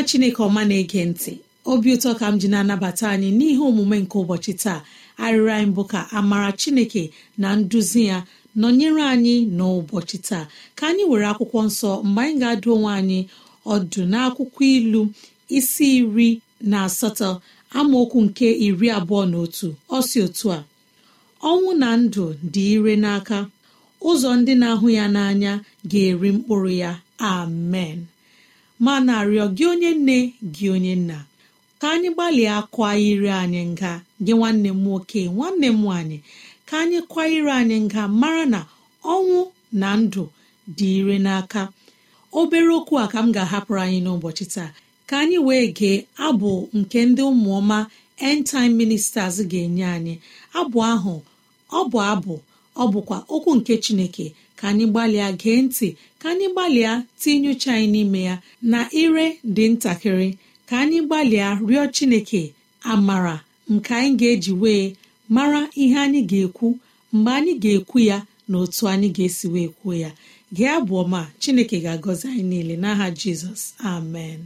Nwa chineke ọma na-ege ntị. Obi ụtọ ka m ji na-anabata anyị n'ihe omume nke ụbọchị taa. Arịrị anyị bụ ka amara chineke na nduzi ya nọnyere anyị n'ụbọchị taa. Ka anyị were akwụkwọ nsọ mgbe anyị ga-adụ onwe anyị ọdụ n'akwụkwọ ilu isi iri na asatọ amaokwu nke iri abụọ na otu. Ọ si otu a ọnwụ na ndụ dị ire n'aka ụzọ ndị na-ahụ ya n'anya ga-eri mkpụrụ ya. Amen. Ma na-arịọ gị onye nne gị onye nna. Ka anyị gbalịa ire anyị nga gị nwanne m nwoke nwanne m nwaanyị ka anyị kwa anyị nga mara na ọnwụ na ndụ dị ire n'aka. Obere okwu a ka m ga-ahapụrụ anyị n'ụbọchị taa. Ka anyị wee gee abụ nke ndị ụmụọma end ministers ga-enye anyị. Abụ ahụ ọ bụ abụ ọ bụkwa okwu nke chineke ka anyị gbalịa gee ntị ka anyị gbalịa tinye uche anyị n'ime ya na ire dị ntakịrị. Ka anyị gbalịa rịọ chineke amara nke anyị ga-eji wee mara ihe anyị ga-ekwu mgbe anyị ga-ekwu ya na otu anyị ga-esi wee kwuo ya. Gee abụọ ma chineke ga-agọzi anyị niile. N'aha jizọs amen.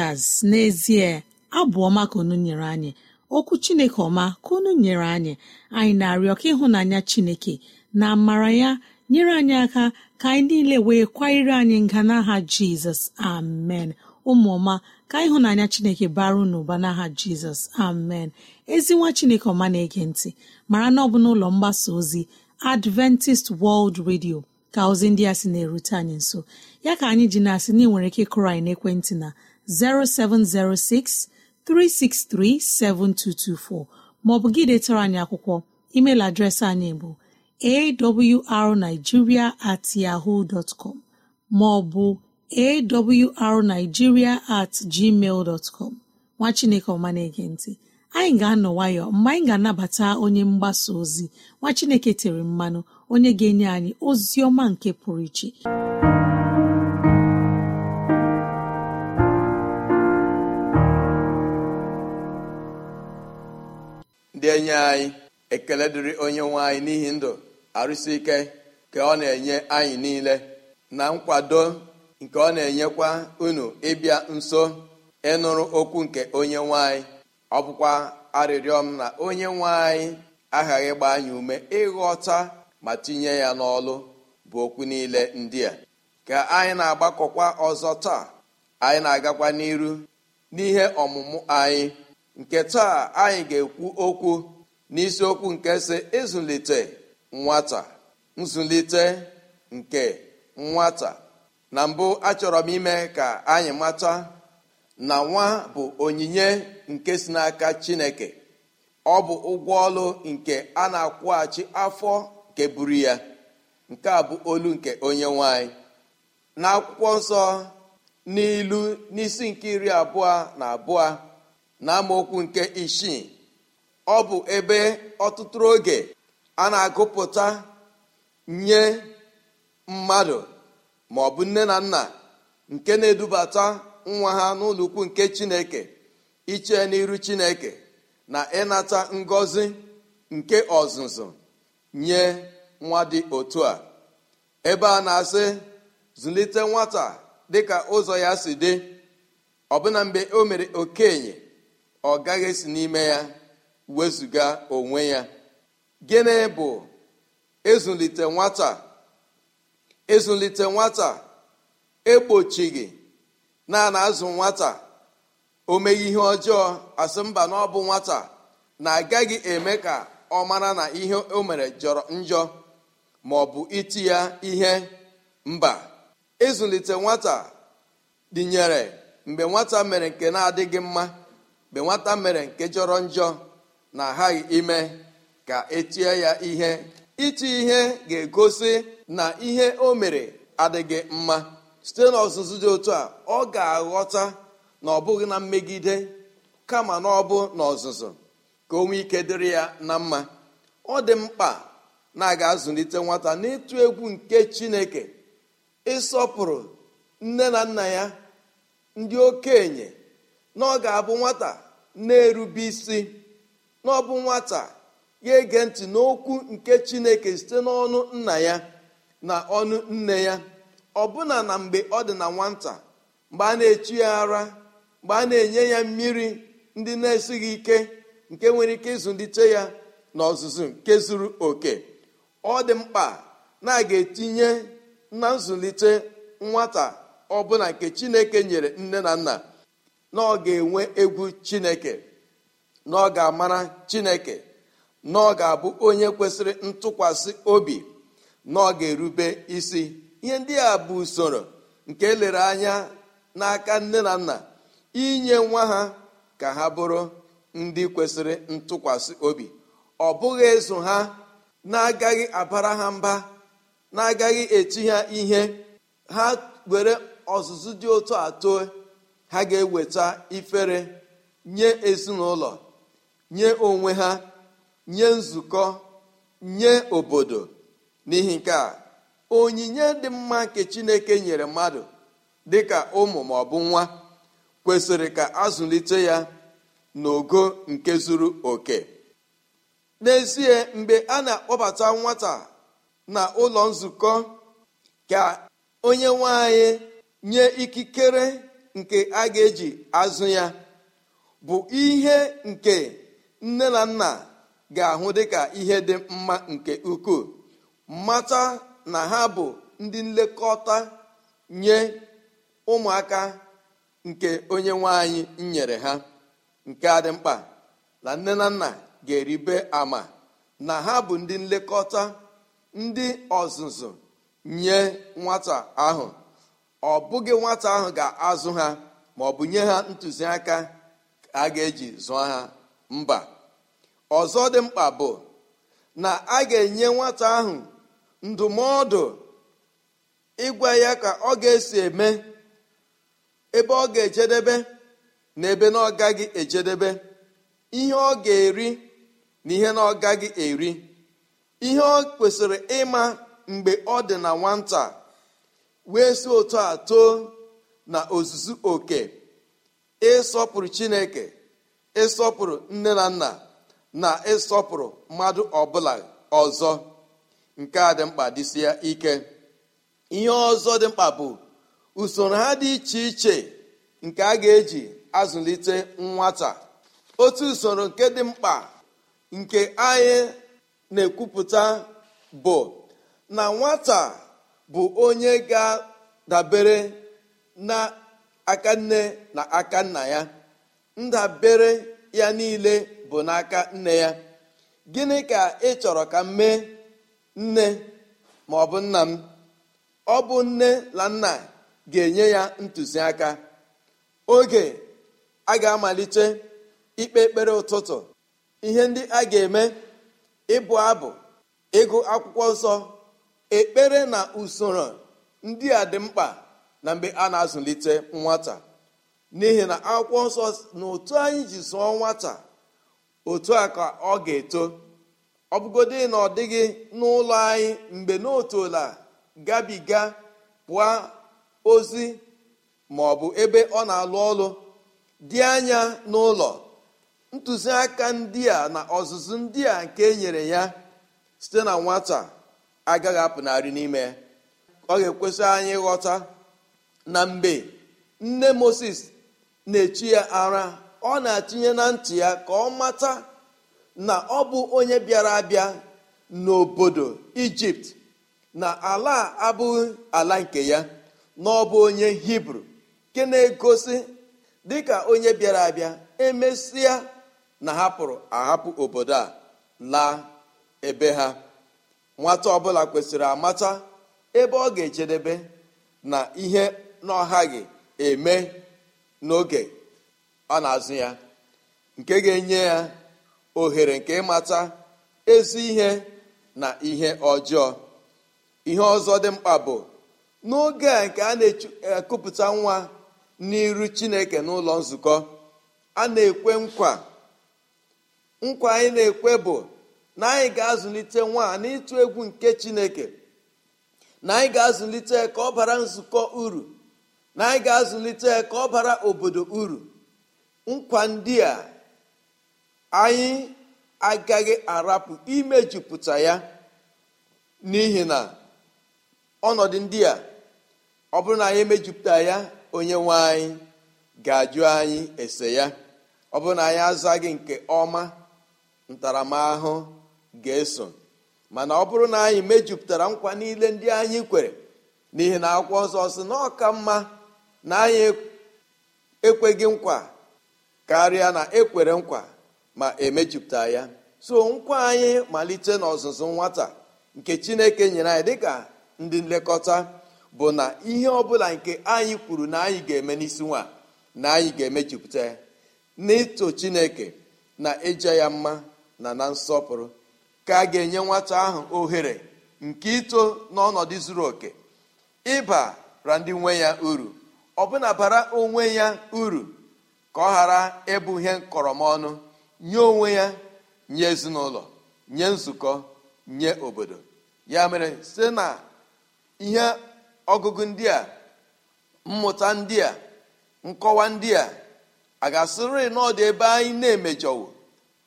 Ministers n'ezie abụ ọma ka unu nyere anyị. Okwu chineke ọma ka unu nyere anyị. Anyị na-arịọ ka ịhụnanya chineke na amara ya nyere anyị aka ka anyị niile wee kwanyere anyị nga n'aha jizọs. Amen. Ụmụọma ka ịhụnanya chineke baru n'ụba n'aha jizọs. Amen. Ezi nwa chineke ọma na-ege ntị mara na ọ bụ n'ụlọ mgbasa ozi adventist world radio ka ozi ndị a sị na-erute anyị nso. Ya ka anyị ji na-asị na ị nwere ike ịkụrụ anyị n'ekwentị na 0706 363 7224 maọbụ gị detara anyị akwụkwọ. Email adreesị anyị bụ awrnigeria at yahoo dot com maọbụ awrnigeria at gmail dot com. Nwa chineke ọma na-ege ntị. Anyị ga-anọ nwayọ mgbe anyị ga-anabata onye mgbasa ozi. Nwa chineke tere mmanụ onye ga-enye anyị ozi ọma nke pụrụ iche. Enyi anyị ekele dịrị onye nwe anyị n'ihi ndụ arụsị ike ka ọ na-enye anyị niile na nkwado nke ọ na-enyekwa unu ịbịa nso ịnụrụ okwu nke onye nwanyị ọ bụkwa arịrịọ m na onye nwanyị aghaghị gba anyị ume ịghọta ma tinye ya n'ọlụ bụ okwu niile ndị a. Ka anyị na-agbakọkwa ọzọ taa anyị na-agakwa n'iru n'ihe ọmụmụ anyị. Nke taa anyị ga-ekwu okwu n'isiokwu nke si ịzụlite nwata. Nzụlite nke nwata. Na mbụ achọrọ m ime ka anyị mata na nwa bụ onyinye nke si n'aka chineke. Ọ bụ ụgwọ ọlụ nke a na-akwụghachi afọ nke buru ya. Nke a bụ olu nke onye nwanyị n'akwụkwọ nsọ n'ilu n'isi nke iri abụọ na abụọ na amaokwu nke isii ọ bụ ebe ọtụtụ oge a na-agụpụta nye mmadụ ma ọ bụ nne na nna nke na-edubata nwa ha n'ụlọ ukwu nke chineke iche n'iru chineke na ịnata ngọzi nke ọzụzụ nye nwa dị otu a. Ebe a na-asị zụlite nwata dịka ụzọ ya si dị. Ọbụna mgbe o mere okenye ọ gaghị esi n'ime ya. Wezụga onwe ya. Gịnị bụ ịzụlite nwata? Ịzụlite nwata? Egbochighị na azụ nwata. O meghị ihe ọjọọ asị mba na ọ bụ nwata na-agaghị eme ka ọ mara na ihe o mere jọrọ njọ ma ọ bụ iti ya ihe. Mba ịzụlite nwata dịnyere mgbe nwata mere nke na-adịghị mma mgbe nwata mere nke jọrọ njọ. Na aghaghị ime ka etie ya ihe. Iti ihe ga-egosi na ihe o mere adịghị mma. Site n'ọzụzụ dị otu a ọ ga-aghọta na ọ bụghị na mmegide kama na ọ bụ n'ọzụzụ ka o nwee ike dịrị ya na mma. Ọ dị mkpa na aga azụlite nwata n'ịtụ egwu nke chineke ịsọpụrụ nne na nna ya ndị okenye na ọ ga-abụ nwata na-erube isi. Na bụ nwata ya ege ntị n'okwu nke chineke site n'ọnụ nna ya na ọnụ nne ya. Ọbụna na mgbe ọ dị na nwata mgbe a na-echi ya ara mgbe a na-enye ya mmiri ndị na-esighị ike nke nwere ike ịzụlite ya n'ọzụzụ nke zuru oke ọ dị mkpa na a ga-etinye na nzụlite nwata ọbụla nke chineke nyere nne na nna na ọ ga-enwe egwu chineke. Na ọ ga-amara chineke na ọ ga-abụ onye kwesịrị ntụkwasị obi na ọ ga-erube isi. Ihe ndị a bụ usoro nke elere anya n'aka nne na nna inye nwa ha ka ha bụrụ ndị kwesịrị ntụkwasị obi. Ọ bụghị ịzụ ha na-agaghị abara ha mba na-agaghị eti ha ihe. Ha were ọzụzụ dị otu atọ ha ga-eweta ifere nye ezinụlọ. Nye onwe ha nye nzukọ nye obodo. N'ihi nke a onyinye dị mma nke chineke nyere mmadụ dịka ụmụ ma ọ bụ nwa kwesịrị ka azụlite ya n'ogo nke zuru oke. N'ezie mgbe a na-akpọbata nwata na ụlọ nzukọ ka onye nwanyị nye ikikere nke a ga-eji azụ ya bụ ihe nke nne na nna ga-ahụ dịka ihe dị mma nke ukwuu. Mata na ha bụ ndị nlekọta nye ụmụaka nke onye nwanyị nyere ha. Nke a mkpa na nne na nna ga-eribe ama na ha bụ ndị nlekọta ndị ọzụzụ nye nwata ahụ. Ọ bụghị nwata ahụ ga-azụ ha ma ọ bụ nye ha ntụziaka a ga-eji zụọ ha. Mba ọzọ dị mkpa bụ na a ga-enye nwata ahụ ndụmọdụ ịgwa ya ka ọ ga-esi eme ebe ọ ga-ejedebe na ebe na ọ gaghị ejedebe ihe ọ ga-eri na ihe na ọ gaghị eri ihe ọ kwesịrị ịma mgbe ọ dị na nwata wee si otu a too na ozuzu oke ịsọpụrụ chineke. Ịsọpụrụ nne na nna na ịsọpụrụ mmadụ ọbụla ọzọ. Nke a dị mkpa dịsịa ike. Ihe ọzọ dị mkpa bụ usoro ha dị iche iche nke a ga-eji azụlite nwata. Otu usoro nke dị mkpa nke anyị na-ekwupụta bụ na nwata bụ onye ga-dabere na aka nne na aka nna ya. Ndabere ya niile bụ n'aka nne ya. Gịnị ka ị chọrọ ka m mee nne ma ọ bụ nna m? Ọ bụ nne na nna ga-enye ya ntụziaka. Oge a ga-amalite ikpe ekpere ụtụtụ ihe ndị a ga-eme ịbụ abụ ịgụ akwụkwọ nsọ ekpere na usoro ndị a dị mkpa na mgbe a na-azụlite nwata. N'ihi na akwụkwọ nsọ na otu anyị ji zụọ nwata otu a ka ọ ga-eto. Ọ bụgodị na ọ dịghị n'ụlọ anyị mgbe n'otuola gabiga pụọ ozi ma ọ bụ ebe ọ na-alụ ọlụ dị anya n'ụlọ. Ntụziaka ndị a na ọzụzụ ndị a nke e nyere ya site na nwata agaghị apụnarị n'ime. Ọ ga-ekwesị anyị ịghọta na mgbe nne moses na-echi ya ara ọ na-atinye na ntị ya ka ọ mata na ọ bụ onye bịara abịa n'obodo ijipt na ala abụghị ala nke ya na ọ bụ onye hibru. Nke na-egosi dịka onye bịara abịa emesịa na hapụrụ ahapụ obodo a laa ebe ha. Nwata ọbụla kwesịrị amata ebe ọ ga-ejedebe na ihe na ọhaghị eme. N'oge ọ na-azụ ya nke ga-enye ya ohere nke ịmata ezi ihe na ihe ọjọọ. Ihe ọzọ dị mkpa bụ n'oge a nke a na-ekupụta nwa n'iru chineke n'ụlọ nzukọ a na-ekwe nkwa. Nkwa anyị na-ekwe bụ na anyị ga-azụlite nwa n'ịtụ egwu nke chineke na anyị ga-azụlite ka ọ bara nzukọ uru. Na anyị ga-azụlite ka ọ bara obodo uru. Nkwa ndị a anyị agaghị arapụ imejupụta ya. N'ihi na ọnọdụ ndị a ọ bụrụ na anyị emejupụta ya onye nwe anyị ga-ajụ anyị ese ya. Ọ bụrụ na anyị azaghị nke ọma ntaramahụhụ ga-eso. Mana ọ bụrụ na anyị mejupụtara nkwa niile ndị anyị kwere n'ihi na akwụkwọ ọzọ si na ọka mma na anyị ekweghị nkwa karịa na ekwere nkwa ma emejupụta ya. So nkwa anyị malite n'ọzụzụ nwata nke chineke nyere anyị dịka ndị nlekọta bụ na ihe ọbụla nke anyị kwuru na anyị ga-eme n'isi nwa na anyị ga-emejupụta ya. N'ito chineke na ịja ya mma na na nsọpụrụ ka a ga-enye nwata ahụ ohere nke ito n'ọnọdụ zuru oke ịbara ndị nwe ya uru. Ọbụna bara onwe ya uru ka ọ ghara ịbụ ihe nkọrọmọnụ nye onwe ya nye ezinụlọ nye nzukọ nye obodo. Ya mere site na ihe ọgụgụ ndị a mmụta ndị a nkọwa ndị a a ga-asịrị na ọ dị ebe anyị na-emejọwo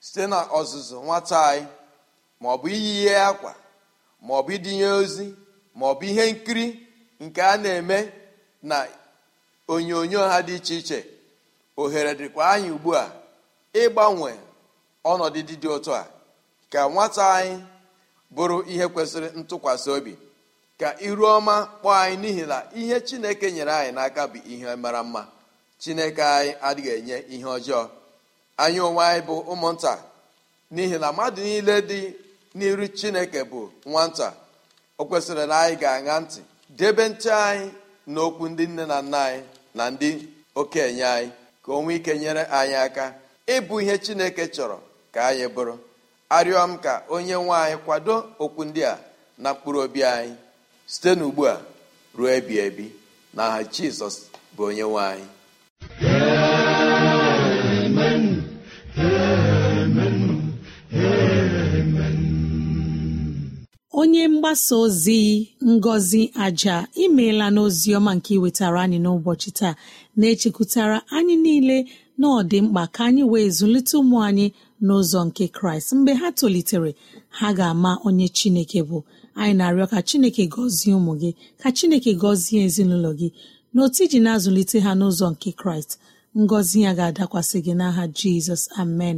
site na ọzụzụ nwata anyị maọbụ iyi ihe akwa maọbụ idinye ozi maọbụ ihe nkiri nke a na-eme na onyonyo ha dị iche iche ohere dịkwa anyị ugbu a ịgbanwe ọnọdụ dị otu a. Ka nwata anyị bụrụ ihe kwesịrị ntụkwasị obi ka iru ọma kpọọ anyị n'ihi na ihe chineke nyere anyị n'aka bụ ihe mara mma. Chineke anyị adịghị enye ihe ọjọọ. Anyị onwe anyị bụ ụmụnta n'ihi na mmadụ niile dị n'iru chineke bụ nwata. O kwesịrị na anyị ga-aṅa ntị debe ntị anyị n'okwu ndị nne na nna anyị. Na ndị okenye anyị ka o nwee ike nyere anyị aka ịbụ ihe chineke chọrọ ka anyị bụrụ. Arịọ m ka onye nwe anyị kwado okwu ndị a na mkpụrụ obi anyị. Site n'ugbu a ruo ebi ebi na aha jizọs bụ onye nwe anyị. Onye mgbasa ozi ngọzi aja imeela n'ozi ọma nke iwetara anyị n'ụbọchị taa na-echekwutara anyị niile na ọ dị mkpa ka anyị wee zụlite ụmụ anyị n'ụzọ nke kraịst. Mgbe ha tolitere ha ga-ama onye chineke bụ. Anyị na-arịọ ka chineke gọzie ụmụ gị ka chineke gọzie ezinụlọ gị. Na otu iji na-azụlite ha n'ụzọ nke kraịst ngọzi ya ga-adakwasị gị n'aha jizọs. Amen.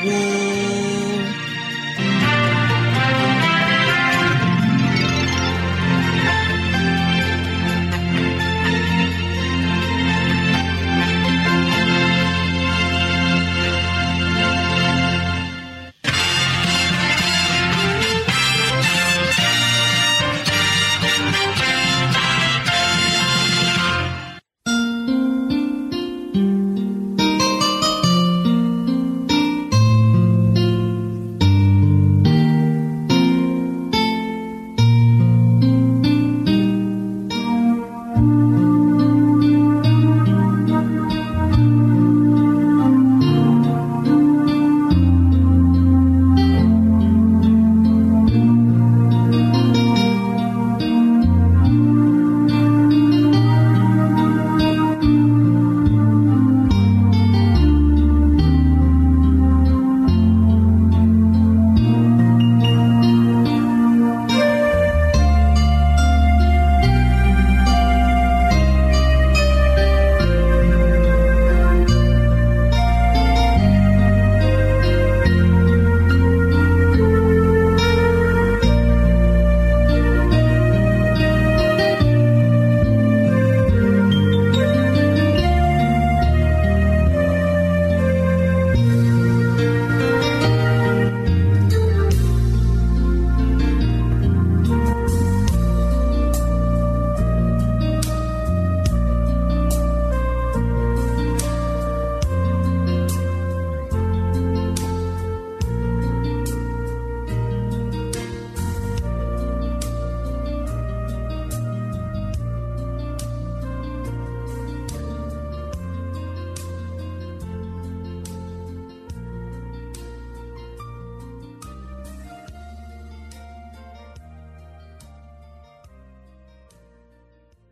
gboo